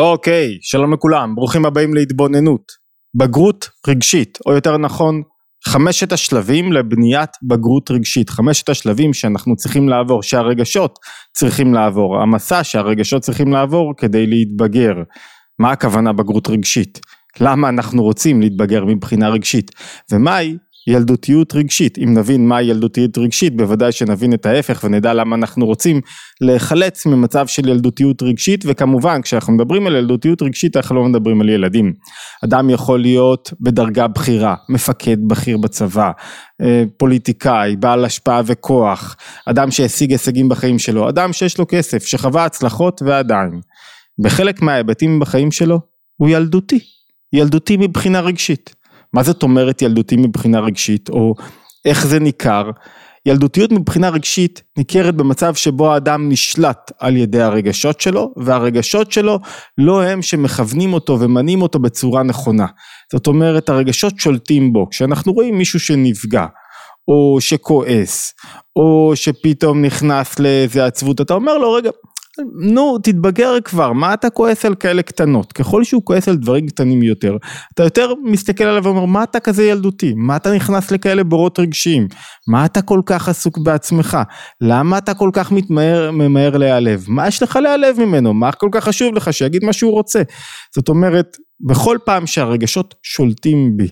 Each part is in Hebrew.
אוקיי, שלום לכולם, ברוכים הבאים להתבוננות. בגרות רגשית, או יותר נכון, חמשת השלבים לבניית בגרות רגשית, חמשת השלבים שאנחנו צריכים לעבור, שהרגשות צריכים לעבור, המסע שהרגשות צריכים לעבור כדי להתבגר. מה הכוונה בגרות רגשית? למה אנחנו רוצים להתבגר מבחינה רגשית? ומהי ילדותיות רגשית, אם נבין מהי ילדותיות רגשית בוודאי שנבין את ההפך ונדע למה אנחנו רוצים להיחלץ ממצב של ילדותיות רגשית וכמובן כשאנחנו מדברים על ילדותיות רגשית אנחנו לא מדברים על ילדים. אדם יכול להיות בדרגה בכירה, מפקד בכיר בצבא, אה, פוליטיקאי, בעל השפעה וכוח, אדם שהשיג הישגים בחיים שלו, אדם שיש לו כסף, שחווה הצלחות ועדיין. בחלק מההיבטים בחיים שלו הוא ילדותי, ילדותי מבחינה רגשית. מה זאת אומרת ילדותי מבחינה רגשית, או איך זה ניכר? ילדותיות מבחינה רגשית ניכרת במצב שבו האדם נשלט על ידי הרגשות שלו, והרגשות שלו לא הם שמכוונים אותו ומניעים אותו בצורה נכונה. זאת אומרת הרגשות שולטים בו, כשאנחנו רואים מישהו שנפגע, או שכועס, או שפתאום נכנס לאיזה עצבות, אתה אומר לו רגע נו תתבגר כבר מה אתה כועס על כאלה קטנות? ככל שהוא כועס על דברים קטנים יותר אתה יותר מסתכל עליו ואומר מה אתה כזה ילדותי? מה אתה נכנס לכאלה בורות רגשיים? מה אתה כל כך עסוק בעצמך? למה אתה כל כך מתמהר ממהר להיעלב? מה יש לך להיעלב ממנו? מה כל כך חשוב לך? שיגיד מה שהוא רוצה. זאת אומרת בכל פעם שהרגשות שולטים בי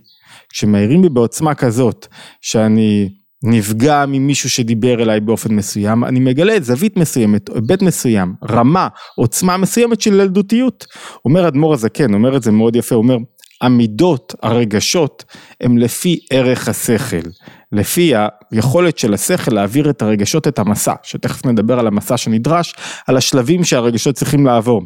כשמאירים בי בעוצמה כזאת שאני נפגע ממישהו שדיבר אליי באופן מסוים, אני מגלה זווית מסוימת, היבט מסוים, רמה, עוצמה מסוימת של ילדותיות. אומר אדמו"ר הזקן, אומר את זה מאוד יפה, אומר, המידות, הרגשות, הם לפי ערך השכל, לפי היכולת של השכל להעביר את הרגשות, את המסע, שתכף נדבר על המסע שנדרש, על השלבים שהרגשות צריכים לעבור.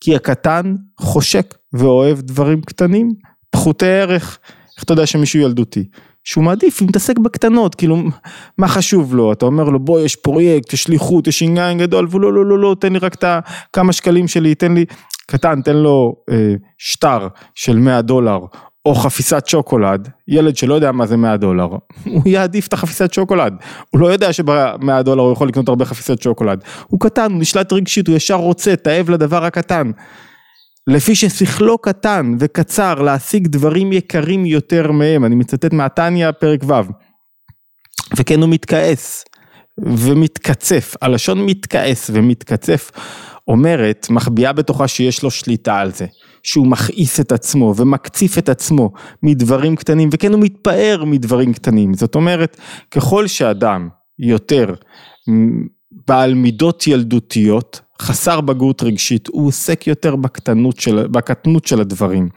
כי הקטן חושק ואוהב דברים קטנים, פחותי ערך. איך אתה יודע שמישהו ילדותי? שהוא מעדיף להתעסק בקטנות, כאילו מה חשוב לו, אתה אומר לו בוא יש פרויקט, יש שליחות, יש עניין גדול, והוא לא לא לא לא תן לי רק את הכמה שקלים שלי, תן לי, קטן תן לו אה, שטר של 100 דולר או חפיסת שוקולד, ילד שלא יודע מה זה 100 דולר, הוא יעדיף את החפיסת שוקולד, הוא לא יודע שב-100 דולר הוא יכול לקנות הרבה חפיסת שוקולד, הוא קטן, הוא נשלט רגשית, הוא ישר רוצה, תאב לדבר הקטן. לפי ששכלו קטן וקצר להשיג דברים יקרים יותר מהם, אני מצטט מהתניא פרק ו', וכן הוא מתכעס ומתקצף, הלשון מתכעס ומתקצף אומרת, מחביאה בתוכה שיש לו שליטה על זה, שהוא מכעיס את עצמו ומקציף את עצמו מדברים קטנים, וכן הוא מתפאר מדברים קטנים, זאת אומרת, ככל שאדם יותר בעל מידות ילדותיות, חסר בגרות רגשית, הוא עוסק יותר בקטנות של, בקטנות של הדברים.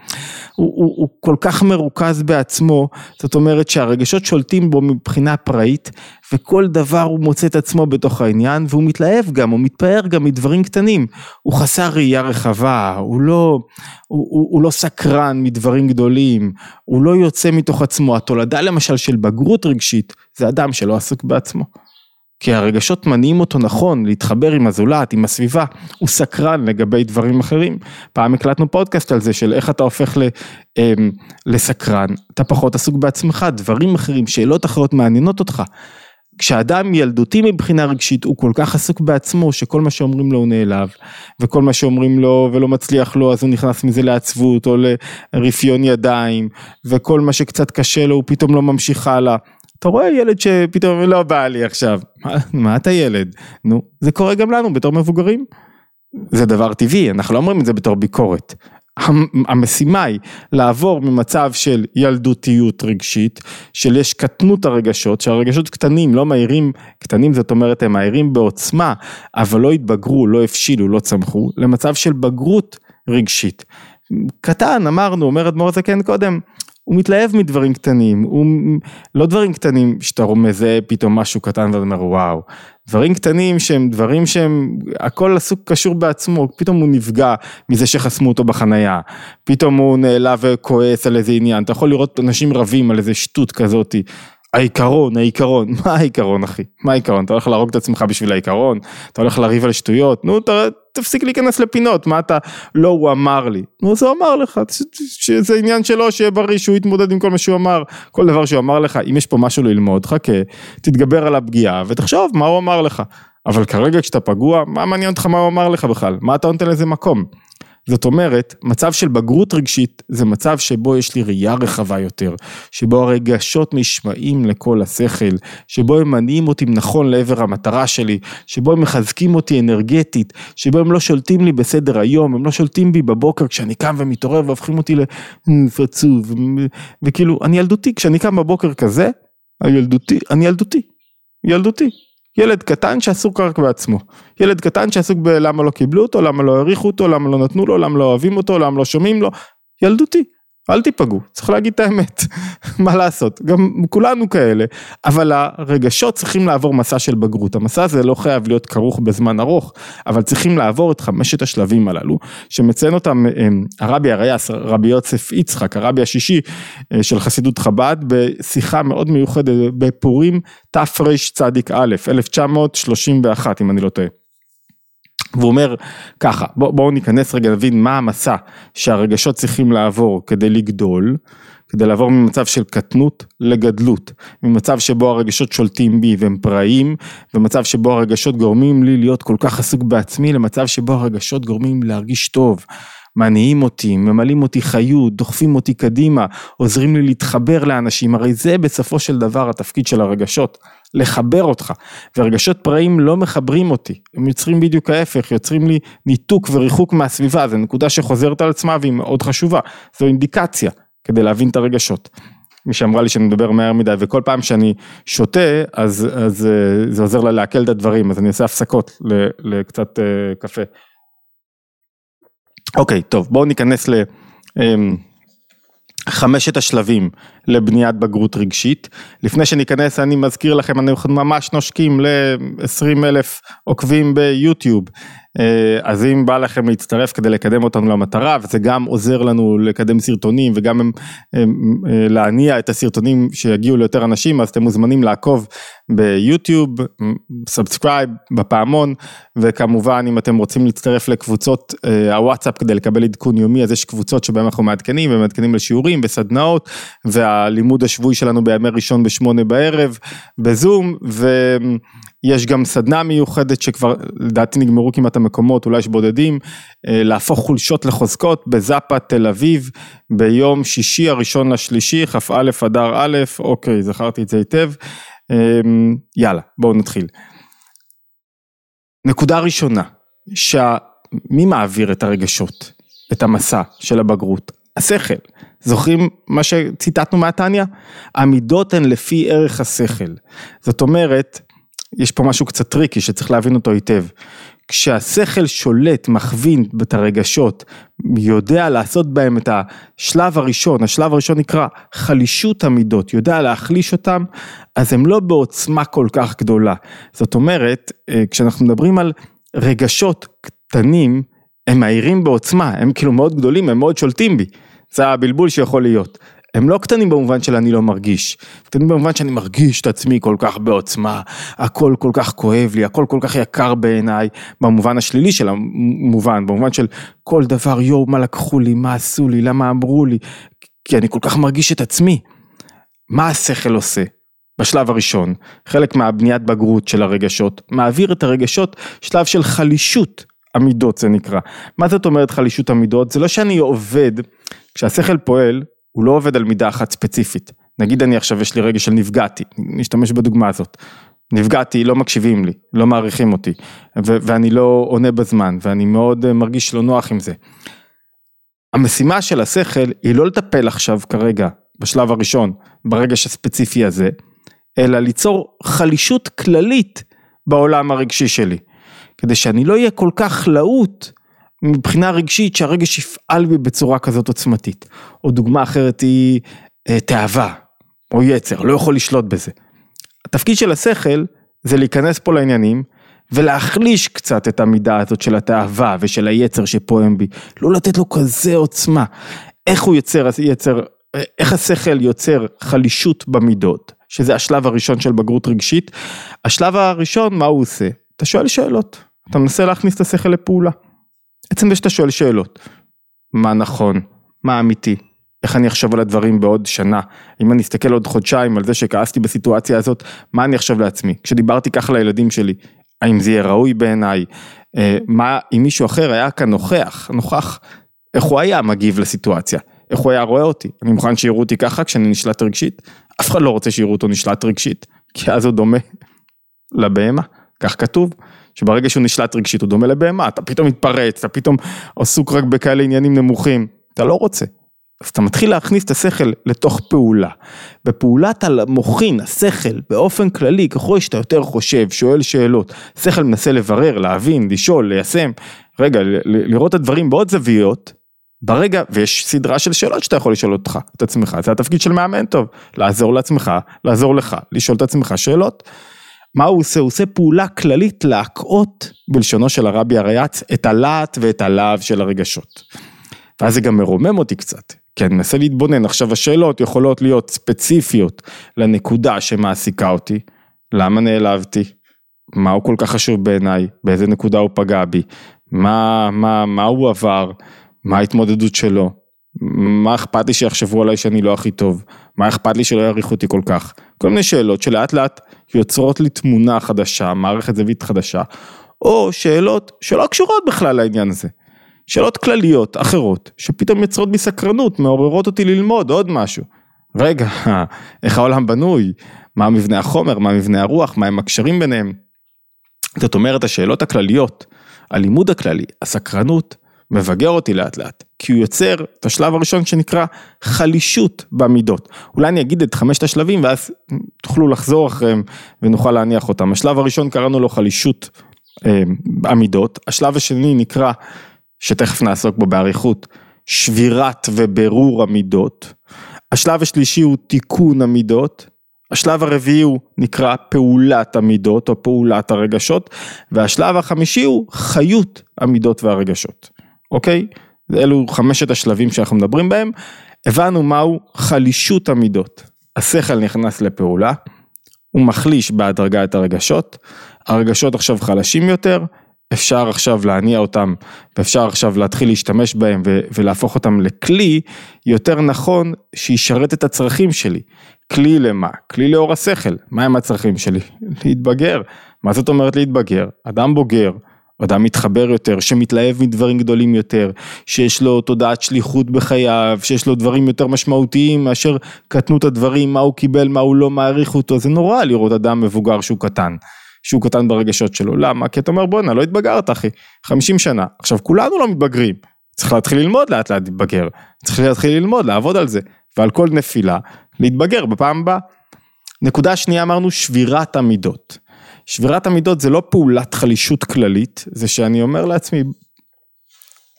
הוא, הוא, הוא כל כך מרוכז בעצמו, זאת אומרת שהרגשות שולטים בו מבחינה פראית, וכל דבר הוא מוצא את עצמו בתוך העניין, והוא מתלהב גם, הוא מתפאר גם מדברים קטנים. הוא חסר ראייה רחבה, הוא לא, הוא, הוא, הוא לא סקרן מדברים גדולים, הוא לא יוצא מתוך עצמו. התולדה למשל של בגרות רגשית, זה אדם שלא עסוק בעצמו. כי הרגשות מניעים אותו נכון להתחבר עם הזולת, עם הסביבה, הוא סקרן לגבי דברים אחרים. פעם הקלטנו פודקאסט על זה של איך אתה הופך ל, אמ, לסקרן, אתה פחות עסוק בעצמך, דברים אחרים, שאלות אחרות מעניינות אותך. כשאדם ילדותי מבחינה רגשית הוא כל כך עסוק בעצמו שכל מה שאומרים לו הוא נעלב וכל מה שאומרים לו ולא מצליח לו אז הוא נכנס מזה לעצבות או לרפיון ידיים וכל מה שקצת קשה לו הוא פתאום לא ממשיך הלאה. אתה רואה ילד שפתאום לא בא לי עכשיו, מה, מה אתה ילד? נו, זה קורה גם לנו בתור מבוגרים. זה דבר טבעי, אנחנו לא אומרים את זה בתור ביקורת. המשימה היא לעבור ממצב של ילדותיות רגשית, של יש קטנות הרגשות, שהרגשות קטנים לא מהירים, קטנים זאת אומרת הם מהירים בעוצמה, אבל לא התבגרו, לא הבשילו, לא צמחו, למצב של בגרות רגשית. קטן, אמרנו, אומר אדמו"ר זקן קודם, הוא מתלהב מדברים קטנים, הוא לא דברים קטנים שאתה מזהה פתאום משהו קטן ואתה אומר וואו, דברים קטנים שהם דברים שהם הכל עסוק קשור בעצמו, פתאום הוא נפגע מזה שחסמו אותו בחנייה, פתאום הוא נעלב וכועס על איזה עניין, אתה יכול לראות אנשים רבים על איזה שטות כזאתי. העיקרון, העיקרון, מה העיקרון אחי? מה העיקרון? אתה הולך להרוג את עצמך בשביל העיקרון? אתה הולך לריב על שטויות? נו, ת, תפסיק להיכנס לפינות, מה אתה, לא הוא אמר לי. נו, אז הוא אמר לך, שזה עניין שלו, שיהיה בריא, שהוא יתמודד עם כל מה שהוא אמר, כל דבר שהוא אמר לך, אם יש פה משהו ללמוד, חכה, תתגבר על הפגיעה ותחשוב מה הוא אמר לך. אבל כרגע כשאתה פגוע, מה מעניין אותך מה הוא אמר לך בכלל? מה אתה נותן לזה מקום? זאת אומרת, מצב של בגרות רגשית זה מצב שבו יש לי ראייה רחבה יותר, שבו הרגשות נשמעים לכל השכל, שבו הם מניעים אותי נכון לעבר המטרה שלי, שבו הם מחזקים אותי אנרגטית, שבו הם לא שולטים לי בסדר היום, הם לא שולטים בי בבוקר כשאני קם ומתעורר והופכים אותי לפצוב, וכאילו, אני ילדותי, כשאני קם בבוקר כזה, הילדותי, אני ילדותי, ילדותי. ילד קטן שעסוק רק בעצמו. ילד קטן שעסוק בלמה לא קיבלו אותו, למה לא העריכו אותו, למה לא נתנו לו, למה לא אוהבים אותו, למה לא שומעים לו. ילדותי. אל תיפגעו, צריך להגיד את האמת, מה לעשות, גם כולנו כאלה, אבל הרגשות צריכים לעבור מסע של בגרות, המסע הזה לא חייב להיות כרוך בזמן ארוך, אבל צריכים לעבור את חמשת השלבים הללו, שמציין אותם אה, הרבי הרייס, רבי יוסף יצחק, הרבי השישי אה, של חסידות חב"ד, בשיחה מאוד מיוחדת בפורים תרצ"א, 1931 אם אני לא טועה. והוא אומר ככה, בואו בוא ניכנס רגע נבין מה המסע שהרגשות צריכים לעבור כדי לגדול, כדי לעבור ממצב של קטנות לגדלות, ממצב שבו הרגשות שולטים בי והם פראיים, ומצב שבו הרגשות גורמים לי להיות כל כך עסוק בעצמי, למצב שבו הרגשות גורמים להרגיש טוב. מניעים אותי, ממלאים אותי חיות, דוחפים אותי קדימה, עוזרים לי להתחבר לאנשים, הרי זה בסופו של דבר התפקיד של הרגשות, לחבר אותך, ורגשות פראים לא מחברים אותי, הם יוצרים בדיוק ההפך, יוצרים לי ניתוק וריחוק מהסביבה, זו נקודה שחוזרת על עצמה והיא מאוד חשובה, זו אינדיקציה כדי להבין את הרגשות. מי שאמרה לי שאני מדבר מהר מדי וכל פעם שאני שותה אז, אז אה, זה עוזר לה לעכל את הדברים אז אני עושה הפסקות לקצת אה, קפה. אוקיי, טוב, בואו ניכנס לחמשת אמ, השלבים לבניית בגרות רגשית. לפני שניכנס אני מזכיר לכם, אנחנו ממש נושקים ל-20 אלף עוקבים ביוטיוב. אה, אז אם בא לכם להצטרף כדי לקדם אותנו למטרה וזה גם עוזר לנו לקדם סרטונים וגם אה, להניע את הסרטונים שיגיעו ליותר אנשים אז אתם מוזמנים לעקוב ביוטיוב, subscribe בפעמון וכמובן אם אתם רוצים להצטרף לקבוצות אה, הוואטסאפ כדי לקבל עדכון יומי אז יש קבוצות שבהם אנחנו מעדכנים ומעדכנים לשיעורים בסדנאות והלימוד השבועי שלנו בימי ראשון בשמונה בערב בזום ויש גם סדנה מיוחדת שכבר לדעתי נגמרו כמעט המקומות אולי יש בודדים אה, להפוך חולשות לחוזקות בזאפה תל אביב ביום שישי הראשון לשלישי כ"א אדר א' אוקיי זכרתי את זה היטב אמ, יאללה בואו נתחיל. נקודה ראשונה, שמי מעביר את הרגשות, את המסע של הבגרות? השכל. זוכרים מה שציטטנו מהתניא? המידות הן לפי ערך השכל. זאת אומרת, יש פה משהו קצת טריקי שצריך להבין אותו היטב. כשהשכל שולט, מכווין את הרגשות, יודע לעשות בהם את השלב הראשון, השלב הראשון נקרא חלישות המידות, יודע להחליש אותם, אז הם לא בעוצמה כל כך גדולה. זאת אומרת, אה, כשאנחנו מדברים על רגשות קטנים, הם מהירים בעוצמה, הם כאילו מאוד גדולים, הם מאוד שולטים בי. זה הבלבול שיכול להיות. הם לא קטנים במובן של אני לא מרגיש, קטנים במובן שאני מרגיש את עצמי כל כך בעוצמה, הכל כל כך כואב לי, הכל כל כך יקר בעיניי, במובן השלילי של המובן, במובן של כל דבר יואו מה לקחו לי, מה עשו לי, למה אמרו לי, כי אני כל כך מרגיש את עצמי. מה השכל עושה? בשלב הראשון, חלק מהבניית בגרות של הרגשות, מעביר את הרגשות שלב של חלישות המידות זה נקרא. מה זאת אומרת חלישות המידות? זה לא שאני עובד, כשהשכל פועל, הוא לא עובד על מידה אחת ספציפית. נגיד אני עכשיו יש לי רגע של נפגעתי, נשתמש בדוגמה הזאת. נפגעתי, לא מקשיבים לי, לא מעריכים אותי, ו- ואני לא עונה בזמן, ואני מאוד מרגיש לא נוח עם זה. המשימה של השכל היא לא לטפל עכשיו כרגע, בשלב הראשון, ברגש הספציפי הזה, אלא ליצור חלישות כללית בעולם הרגשי שלי. כדי שאני לא אהיה כל כך להוט מבחינה רגשית שהרגש יפעל בי בצורה כזאת עוצמתית. או דוגמה אחרת היא אה, תאווה או יצר, לא יכול לשלוט בזה. התפקיד של השכל זה להיכנס פה לעניינים ולהחליש קצת את המידה הזאת של התאווה ושל היצר שפועם בי, לא לתת לו כזה עוצמה. איך הוא יוצר, יצר, איך השכל יוצר חלישות במידות, שזה השלב הראשון של בגרות רגשית. השלב הראשון, מה הוא עושה? אתה שואל שאלות, אתה מנסה להכניס את השכל לפעולה. עצם זה שאתה שואל שאלות, מה נכון, מה אמיתי, איך אני אחשוב על הדברים בעוד שנה, אם אני אסתכל עוד חודשיים על זה שכעסתי בסיטואציה הזאת, מה אני אחשוב לעצמי, כשדיברתי ככה לילדים שלי, האם זה יהיה ראוי בעיניי, אה, מה אם מישהו אחר היה כאן נוכח, נוכח, איך הוא היה מגיב לסיטואציה, איך הוא היה רואה אותי, אני מוכן שיראו אותי ככה כשאני נשלט רגשית, אף אחד לא רוצה שיראו אותו נשלט רגשית, כי אז הוא דומה לבהמה, כך כתוב, שברגע שהוא נשלט רגשית הוא דומה לבהמה, אתה פתאום מתפרץ, אתה פתאום עסוק רק בכאלה עניינים נמוכים, אתה לא רוצה. אז אתה מתחיל להכניס את השכל לתוך פעולה. בפעולת המוחין, השכל, באופן כללי, ככל שאתה יותר חושב, שואל שאלות, שכל מנסה לברר, להבין, לשאול, ליישם, רגע, לראות את הדברים בעוד זוויות, ברגע, ויש סדרה של שאלות שאתה יכול לשאול אותך, את עצמך, זה התפקיד של מאמן טוב, לעזור לעצמך, לעזור לך, לשאול את עצמך שאלות. מה הוא עושה? הוא עושה פעולה כללית להקאות, בלשונו של הרבי הריאץ, את הלהט ואת הלהב של הרגשות. ואז זה גם מרומם אותי קצת, כי אני מנסה להתבונן, עכשיו השאלות יכולות להיות ספציפיות לנקודה שמעסיקה אותי, למה נעלבתי, מה הוא כל כך חשוב בעיניי, באיזה נקודה הוא פגע בי, מה, מה, מה הוא עבר, מה ההתמודדות שלו, מה אכפת לי שיחשבו עליי שאני לא הכי טוב, מה אכפת לי שלא יעריכו אותי כל כך, כל מיני שאלות שלאט לאט יוצרות לי תמונה חדשה, מערכת זווית חדשה, או שאלות שלא קשורות בכלל לעניין הזה. שאלות כלליות אחרות, שפתאום יוצרות בי סקרנות, מעוררות אותי ללמוד עוד משהו. רגע, איך העולם בנוי? מה מבנה החומר? מה מבנה הרוח? מה הם הקשרים ביניהם? זאת אומרת, השאלות הכלליות, הלימוד הכללי, הסקרנות, מבגר אותי לאט לאט, כי הוא יוצר את השלב הראשון שנקרא חלישות במידות. אולי אני אגיד את חמשת השלבים ואז תוכלו לחזור אחריהם ונוכל להניח אותם. השלב הראשון קראנו לו חלישות אה, המידות, השלב השני נקרא שתכף נעסוק בו באריכות, שבירת ובירור המידות. השלב השלישי הוא תיקון המידות. השלב הרביעי הוא נקרא פעולת המידות או פעולת הרגשות, והשלב החמישי הוא חיות המידות והרגשות, אוקיי? אלו חמשת השלבים שאנחנו מדברים בהם. הבנו מהו חלישות המידות. השכל נכנס לפעולה, הוא מחליש בהדרגה את הרגשות, הרגשות עכשיו חלשים יותר, אפשר עכשיו להניע אותם ואפשר עכשיו להתחיל להשתמש בהם ולהפוך אותם לכלי יותר נכון שישרת את הצרכים שלי. כלי למה? כלי לאור השכל. מה הם הצרכים שלי? להתבגר. מה זאת אומרת להתבגר? אדם בוגר, אדם מתחבר יותר, שמתלהב מדברים גדולים יותר, שיש לו תודעת שליחות בחייו, שיש לו דברים יותר משמעותיים מאשר קטנות הדברים, מה הוא קיבל, מה הוא לא מעריך אותו, זה נורא לראות אדם מבוגר שהוא קטן. שהוא קטן ברגשות שלו, למה? כי אתה אומר בואנה לא התבגרת אחי, 50 שנה, עכשיו כולנו לא מתבגרים, צריך להתחיל ללמוד לאט לאט להתבגר, צריך להתחיל ללמוד, לעבוד על זה, ועל כל נפילה, להתבגר בפעם הבאה. נקודה שנייה אמרנו שבירת המידות. שבירת המידות זה לא פעולת חלישות כללית, זה שאני אומר לעצמי,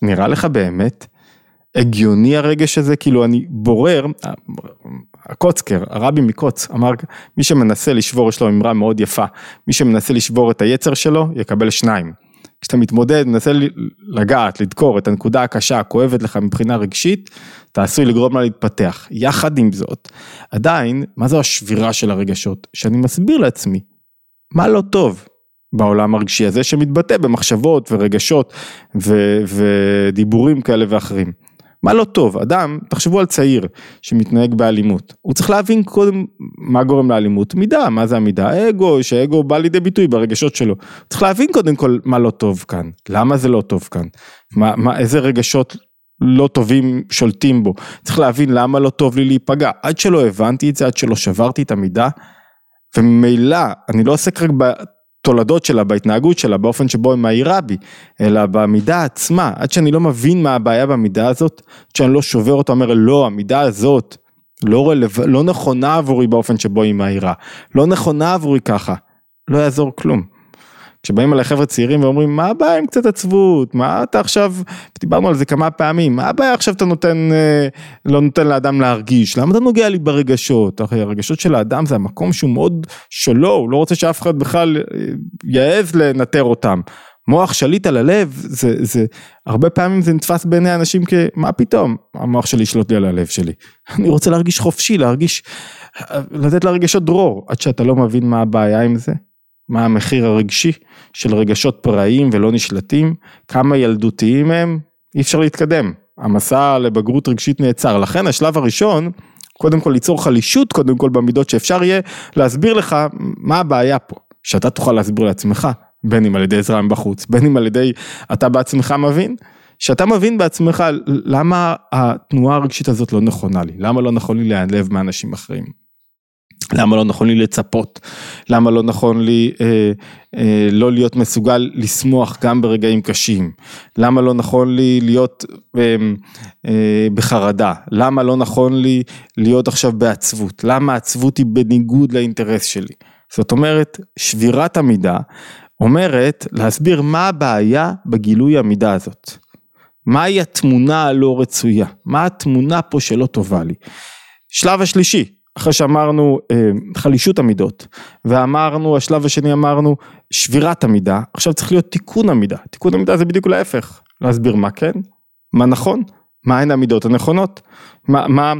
נראה לך באמת הגיוני הרגש הזה, כאילו אני בורר, הקוצקר, הרבי מקוץ, אמר, מי שמנסה לשבור, יש לו אמרה מאוד יפה, מי שמנסה לשבור את היצר שלו, יקבל שניים. כשאתה מתמודד, מנסה לגעת, לדקור את הנקודה הקשה, הכואבת לך מבחינה רגשית, אתה עשוי לגרום לה להתפתח. יחד עם זאת, עדיין, מה זו השבירה של הרגשות? שאני מסביר לעצמי, מה לא טוב בעולם הרגשי הזה שמתבטא במחשבות ורגשות ו- ודיבורים כאלה ואחרים. מה לא טוב? אדם, תחשבו על צעיר שמתנהג באלימות, הוא צריך להבין קודם מה גורם לאלימות, מידה, מה זה המידה? אגו, שהאגו בא לידי ביטוי ברגשות שלו. צריך להבין קודם כל מה לא טוב כאן, למה זה לא טוב כאן, מה, מה, איזה רגשות לא טובים שולטים בו, צריך להבין למה לא טוב לי להיפגע, עד שלא הבנתי את זה, עד שלא שברתי את המידה, וממילא, אני לא עוסק רק בתולדות שלה, בהתנהגות שלה, באופן שבו היא מעירה בי, אלא במידה עצמה, עד שאני לא מבין מה הבעיה במידה הזאת, עד שאני לא שובר אותה, אומר לא, המידה הזאת לא, רלו... לא נכונה עבורי באופן שבו היא מעירה, לא נכונה עבורי ככה, לא יעזור כלום. כשבאים אליי חבר'ה צעירים ואומרים מה הבעיה עם קצת עצבות, מה אתה עכשיו, דיברנו על זה כמה פעמים, מה הבעיה עכשיו אתה נותן, אה, לא נותן לאדם להרגיש, למה אתה נוגע לי ברגשות, הרי הרגשות של האדם זה המקום שהוא מאוד שלו, הוא לא רוצה שאף אחד בכלל אה, יעז לנטר אותם. מוח שליט על הלב, זה, זה, הרבה פעמים זה נתפס בעיני אנשים כמה פתאום, המוח שלי ישלוט לי על הלב שלי. אני רוצה להרגיש חופשי, להרגיש, אה, לתת לרגשות דרור, עד שאתה לא מבין מה הבעיה עם זה, מה המחיר הרגשי של רגשות פראיים ולא נשלטים, כמה ילדותיים הם, אי אפשר להתקדם. המסע לבגרות רגשית נעצר. לכן השלב הראשון, קודם כל ליצור חלישות קודם כל במידות שאפשר יהיה להסביר לך מה הבעיה פה. שאתה תוכל להסביר לעצמך בין אם על ידי עזרה מבחוץ, בין אם על ידי אתה בעצמך מבין, שאתה מבין בעצמך למה התנועה הרגשית הזאת לא נכונה לי, למה לא נכון לי להיעלב מאנשים אחרים. למה לא נכון לי לצפות? למה לא נכון לי אה, אה, לא להיות מסוגל לשמוח גם ברגעים קשים? למה לא נכון לי להיות אה, אה, בחרדה? למה לא נכון לי להיות עכשיו בעצבות? למה העצבות היא בניגוד לאינטרס שלי? זאת אומרת, שבירת המידה אומרת להסביר מה הבעיה בגילוי המידה הזאת. מהי התמונה הלא רצויה? מה התמונה פה שלא טובה לי? שלב השלישי, אחרי שאמרנו אה, חלישות המידות, ואמרנו, השלב השני אמרנו שבירת המידה, עכשיו צריך להיות תיקון המידה. תיקון המידה זה בדיוק להפך, להסביר מה כן, מה נכון, מה הן המידות הנכונות, מה, מה,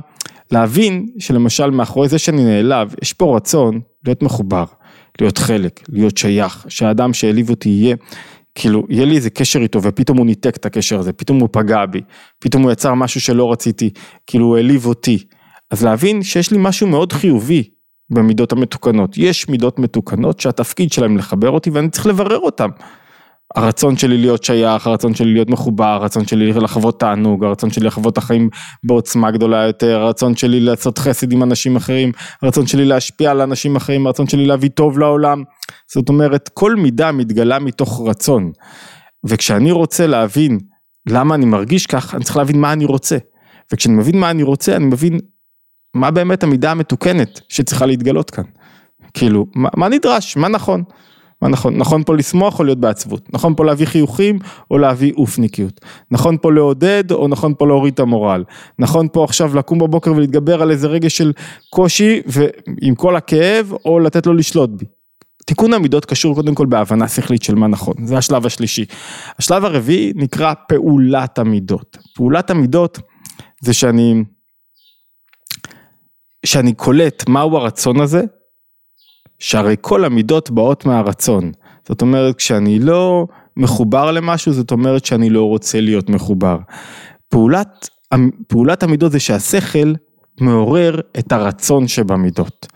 להבין שלמשל מאחורי זה שאני נעלב, יש פה רצון להיות מחובר, להיות חלק, להיות שייך, שהאדם שהעליב אותי יהיה, כאילו, יהיה לי איזה קשר איתו ופתאום הוא ניתק את הקשר הזה, פתאום הוא פגע בי, פתאום הוא יצר משהו שלא רציתי, כאילו הוא העליב אותי. אז להבין שיש לי משהו מאוד חיובי במידות המתוקנות. יש מידות מתוקנות שהתפקיד שלהם לחבר אותי ואני צריך לברר אותם. הרצון שלי להיות שייך, הרצון שלי להיות מחובר, הרצון שלי לחוות תענוג, הרצון שלי לחוות החיים בעוצמה גדולה יותר, הרצון שלי לעשות חסד עם אנשים אחרים, הרצון שלי להשפיע על אנשים אחרים, הרצון שלי להביא טוב לעולם. זאת אומרת, כל מידה מתגלה מתוך רצון. וכשאני רוצה להבין למה אני מרגיש כך, אני צריך להבין מה אני רוצה. וכשאני מבין מה אני רוצה, אני מבין מה באמת המידה המתוקנת שצריכה להתגלות כאן? כאילו, מה, מה נדרש? מה נכון? מה נכון? נכון פה לשמוח או להיות בעצבות? נכון פה להביא חיוכים או להביא אופניקיות? נכון פה לעודד או נכון פה להוריד את המורל? נכון פה עכשיו לקום בבוקר ולהתגבר על איזה רגע של קושי ועם כל הכאב או לתת לו לשלוט בי? תיקון המידות קשור קודם כל בהבנה שכלית של מה נכון, זה השלב השלישי. השלב הרביעי נקרא פעולת המידות. פעולת המידות זה שאני שאני קולט מהו הרצון הזה, שהרי כל המידות באות מהרצון. זאת אומרת, כשאני לא מחובר למשהו, זאת אומרת שאני לא רוצה להיות מחובר. פעולת, פעולת המידות זה שהשכל מעורר את הרצון שבמידות.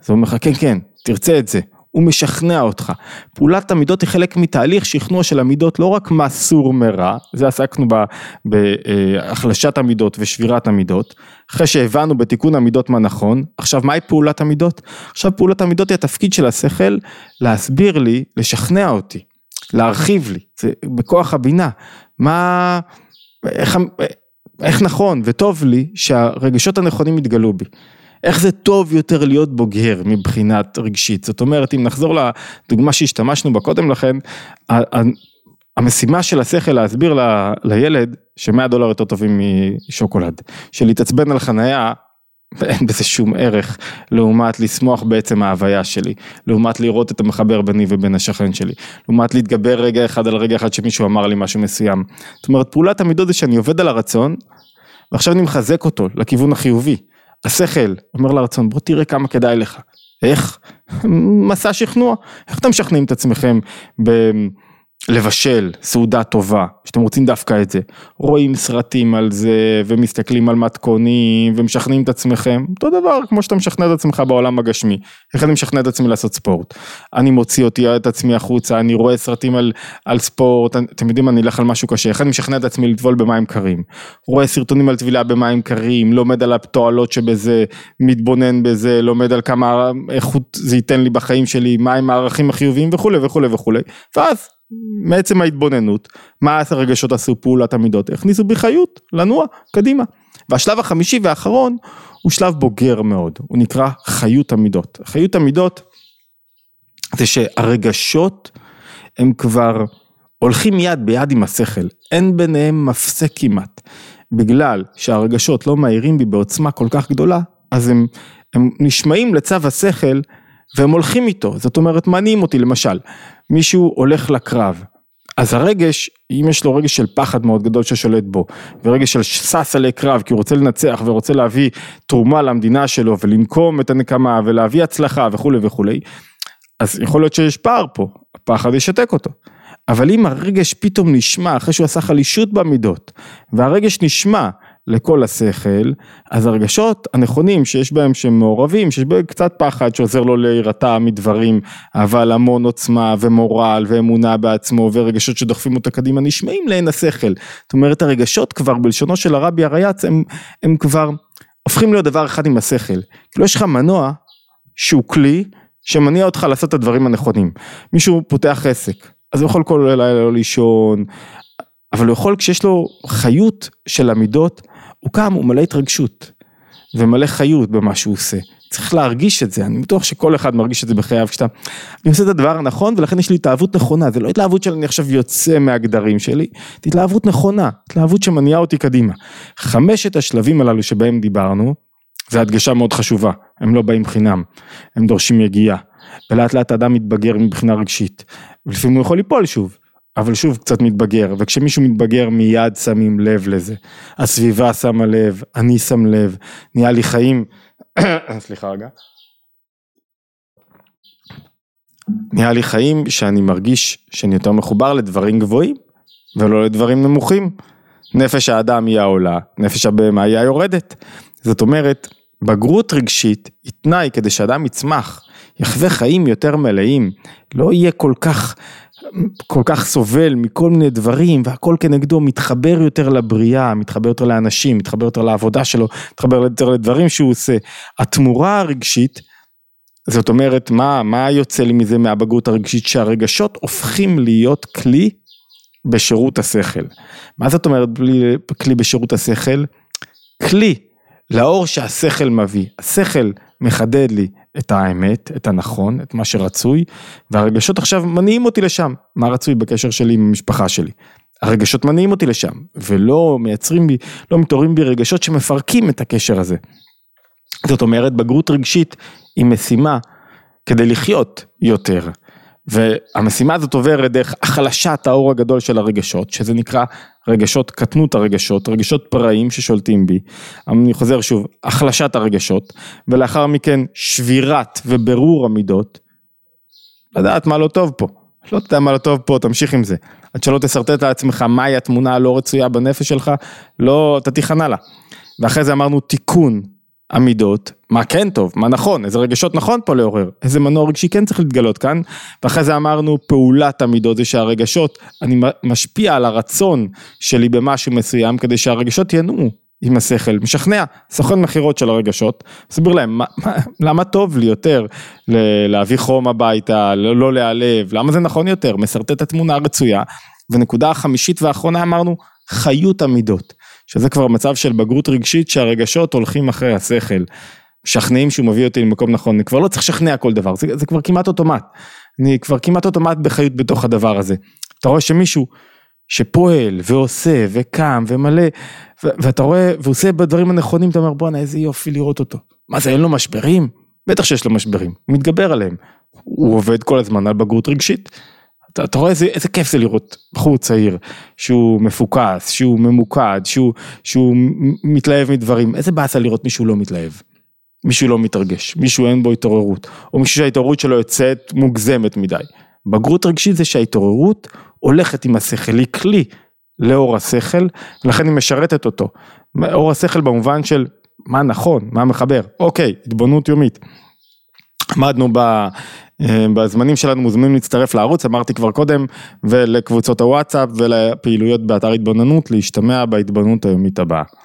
זה אומר לך, כן, כן, תרצה את זה, הוא משכנע אותך. פעולת המידות היא חלק מתהליך שכנוע של המידות, לא רק מה סור מרע, זה עסקנו בהחלשת המידות ושבירת המידות, אחרי שהבנו בתיקון המידות מה נכון, עכשיו מהי פעולת המידות? עכשיו פעולת המידות היא התפקיד של השכל להסביר לי, לשכנע אותי, להרחיב לי, זה בכוח הבינה, מה, איך, איך נכון וטוב לי שהרגשות הנכונים יתגלו בי. איך זה טוב יותר להיות בוגר מבחינת רגשית, זאת אומרת אם נחזור לדוגמה שהשתמשנו בה קודם לכן, המשימה של השכל להסביר ל, לילד שמאה דולר יותר טובים משוקולד, שלהתעצבן על חנייה אין בזה שום ערך לעומת לשמוח בעצם ההוויה שלי, לעומת לראות את המחבר ביני ובין השכן שלי, לעומת להתגבר רגע אחד על רגע אחד שמישהו אמר לי משהו מסוים. זאת אומרת פעולת המידות זה שאני עובד על הרצון ועכשיו אני מחזק אותו לכיוון החיובי. השכל אומר לרצון בוא תראה כמה כדאי לך. איך? מסע שכנוע. איך אתם משכנעים את עצמכם ב... לבשל סעודה טובה, שאתם רוצים דווקא את זה, רואים סרטים על זה ומסתכלים על מתכונים ומשכנעים את עצמכם, אותו דבר כמו שאתה משכנע את עצמך בעולם הגשמי, איך אני משכנע את עצמי לעשות ספורט, אני מוציא אותי את עצמי החוצה, אני רואה סרטים על, על ספורט, אתם יודעים אני אלך על משהו קשה, איך אני משכנע את עצמי לטבול במים קרים, רואה סרטונים על טבילה במים קרים, לומד על התועלות שבזה, מתבונן בזה, לומד על כמה איכות זה ייתן לי בחיים שלי, מהם הערכים החיוביים וכולי וכולי וכולי, ואז מעצם ההתבוננות, מה הרגשות עשו פעולת המידות, הכניסו בי חיות, לנוע, קדימה. והשלב החמישי והאחרון הוא שלב בוגר מאוד, הוא נקרא חיות המידות. חיות המידות זה שהרגשות הם כבר הולכים יד ביד עם השכל, אין ביניהם מפסק כמעט. בגלל שהרגשות לא מהירים בי בעוצמה כל כך גדולה, אז הם, הם נשמעים לצו השכל והם הולכים איתו, זאת אומרת מניעים אותי למשל, מישהו הולך לקרב, אז הרגש, אם יש לו רגש של פחד מאוד גדול ששולט בו, ורגש של שש עלי קרב כי הוא רוצה לנצח ורוצה להביא תרומה למדינה שלו ולנקום את הנקמה ולהביא הצלחה וכולי וכולי, אז יכול להיות שיש פער פה, הפחד ישתק אותו. אבל אם הרגש פתאום נשמע אחרי שהוא עשה חלישות במידות, והרגש נשמע לכל השכל, אז הרגשות הנכונים שיש בהם שהם מעורבים, שיש בהם קצת פחד שעוזר לו להירתע מדברים, אבל המון עוצמה ומורל ואמונה בעצמו ורגשות שדוחפים אותה קדימה נשמעים לעין השכל. זאת אומרת הרגשות כבר בלשונו של הרבי הרייץ הם, הם כבר הופכים להיות דבר אחד עם השכל. כאילו יש לך מנוע שהוא כלי שמניע אותך לעשות את הדברים הנכונים. מישהו פותח עסק, אז הוא יכול כל לילה לא לישון, אבל הוא יכול כשיש לו חיות של המידות, הוא קם, הוא מלא התרגשות ומלא חיות במה שהוא עושה. צריך להרגיש את זה, אני בטוח שכל אחד מרגיש את זה בחייו, כשאתה, אני עושה את הדבר הנכון ולכן יש לי התלהבות נכונה, זה לא התלהבות שאני עכשיו יוצא מהגדרים שלי, זה התלהבות נכונה, התלהבות שמניעה אותי קדימה. חמשת השלבים הללו שבהם דיברנו, זה הדגשה מאוד חשובה, הם לא באים חינם, הם דורשים יגיעה, ולאט לאט האדם מתבגר מבחינה רגשית, ולפעמים הוא יכול ליפול שוב, אבל שוב קצת מתבגר, וכשמישהו מתבגר מיד שמים לב לזה. הסביבה שמה לב, אני שם לב, נהיה לי חיים, סליחה רגע. נהיה לי חיים שאני מרגיש שאני יותר מחובר לדברים גבוהים ולא לדברים נמוכים. נפש האדם היא העולה, נפש הבהמה היא היורדת. זאת אומרת, בגרות רגשית היא תנאי כדי שאדם יצמח, יחווה חיים יותר מלאים, לא יהיה כל כך כל כך סובל מכל מיני דברים והכל כנגדו מתחבר יותר לבריאה, מתחבר יותר לאנשים, מתחבר יותר לעבודה שלו, מתחבר יותר לדברים שהוא עושה. התמורה הרגשית, זאת אומרת מה, מה יוצא לי מזה מהבגרות הרגשית שהרגשות הופכים להיות כלי בשירות השכל. מה זאת אומרת כלי בשירות השכל? כלי לאור שהשכל מביא. השכל מחדד לי את האמת, את הנכון, את מה שרצוי, והרגשות עכשיו מניעים אותי לשם, מה רצוי בקשר שלי עם המשפחה שלי. הרגשות מניעים אותי לשם, ולא מייצרים בי, לא מתעוררים בי רגשות שמפרקים את הקשר הזה. זאת אומרת, בגרות רגשית היא משימה כדי לחיות יותר. והמשימה הזאת עוברת דרך החלשת האור הגדול של הרגשות, שזה נקרא רגשות, קטנות הרגשות, רגשות פראיים ששולטים בי. אני חוזר שוב, החלשת הרגשות, ולאחר מכן שבירת וברור המידות, לדעת מה לא טוב פה. לא יודע מה לא טוב פה, תמשיך עם זה. עד שלא תשרטט לעצמך מהי התמונה הלא רצויה בנפש שלך, לא, אתה תיכנע לה. ואחרי זה אמרנו תיקון, המידות, מה כן טוב, מה נכון, איזה רגשות נכון פה לעורר, איזה מנוע רגשי כן צריך להתגלות כאן, ואחרי זה אמרנו פעולת המידות זה שהרגשות, אני משפיע על הרצון שלי במשהו מסוים כדי שהרגשות ינועו עם השכל, משכנע, סוכן מכירות של הרגשות, מסביר להם מה, מה, למה טוב לי יותר להביא חום הביתה, לא, לא להיעלב, למה זה נכון יותר, משרטט את התמונה הרצויה, ונקודה החמישית והאחרונה אמרנו, חיות המידות. שזה כבר מצב של בגרות רגשית שהרגשות הולכים אחרי השכל, משכנעים שהוא מביא אותי למקום נכון, אני כבר לא צריך לשכנע כל דבר, זה, זה כבר כמעט אוטומט, אני כבר כמעט אוטומט בחיות בתוך הדבר הזה. אתה רואה שמישהו שפועל ועושה וקם ומלא, ואתה רואה, והוא עושה בדברים הנכונים, אתה אומר בואנה איזה יופי לראות אותו. מה זה אין לו משברים? בטח שיש לו משברים, הוא מתגבר עליהם. הוא עובד כל הזמן על בגרות רגשית. אתה, אתה רואה איזה, איזה כיף זה לראות בחור צעיר שהוא מפוקס, שהוא ממוקד, שהוא, שהוא מתלהב מדברים, איזה באסה לראות מישהו לא מתלהב. מישהו לא מתרגש, מישהו אין בו התעוררות, או מישהו שההתעוררות שלו יוצאת מוגזמת מדי. בגרות רגשית זה שההתעוררות הולכת עם השכל, היא כלי לאור השכל, ולכן היא משרתת אותו. אור השכל במובן של מה נכון, מה מחבר, אוקיי, התבוננות יומית. עמדנו ב... אה, בזמנים שלנו מוזמנים להצטרף לערוץ, אמרתי כבר קודם, ולקבוצות הוואטסאפ ולפעילויות באתר התבוננות, להשתמע בהתבוננות היומית הבאה.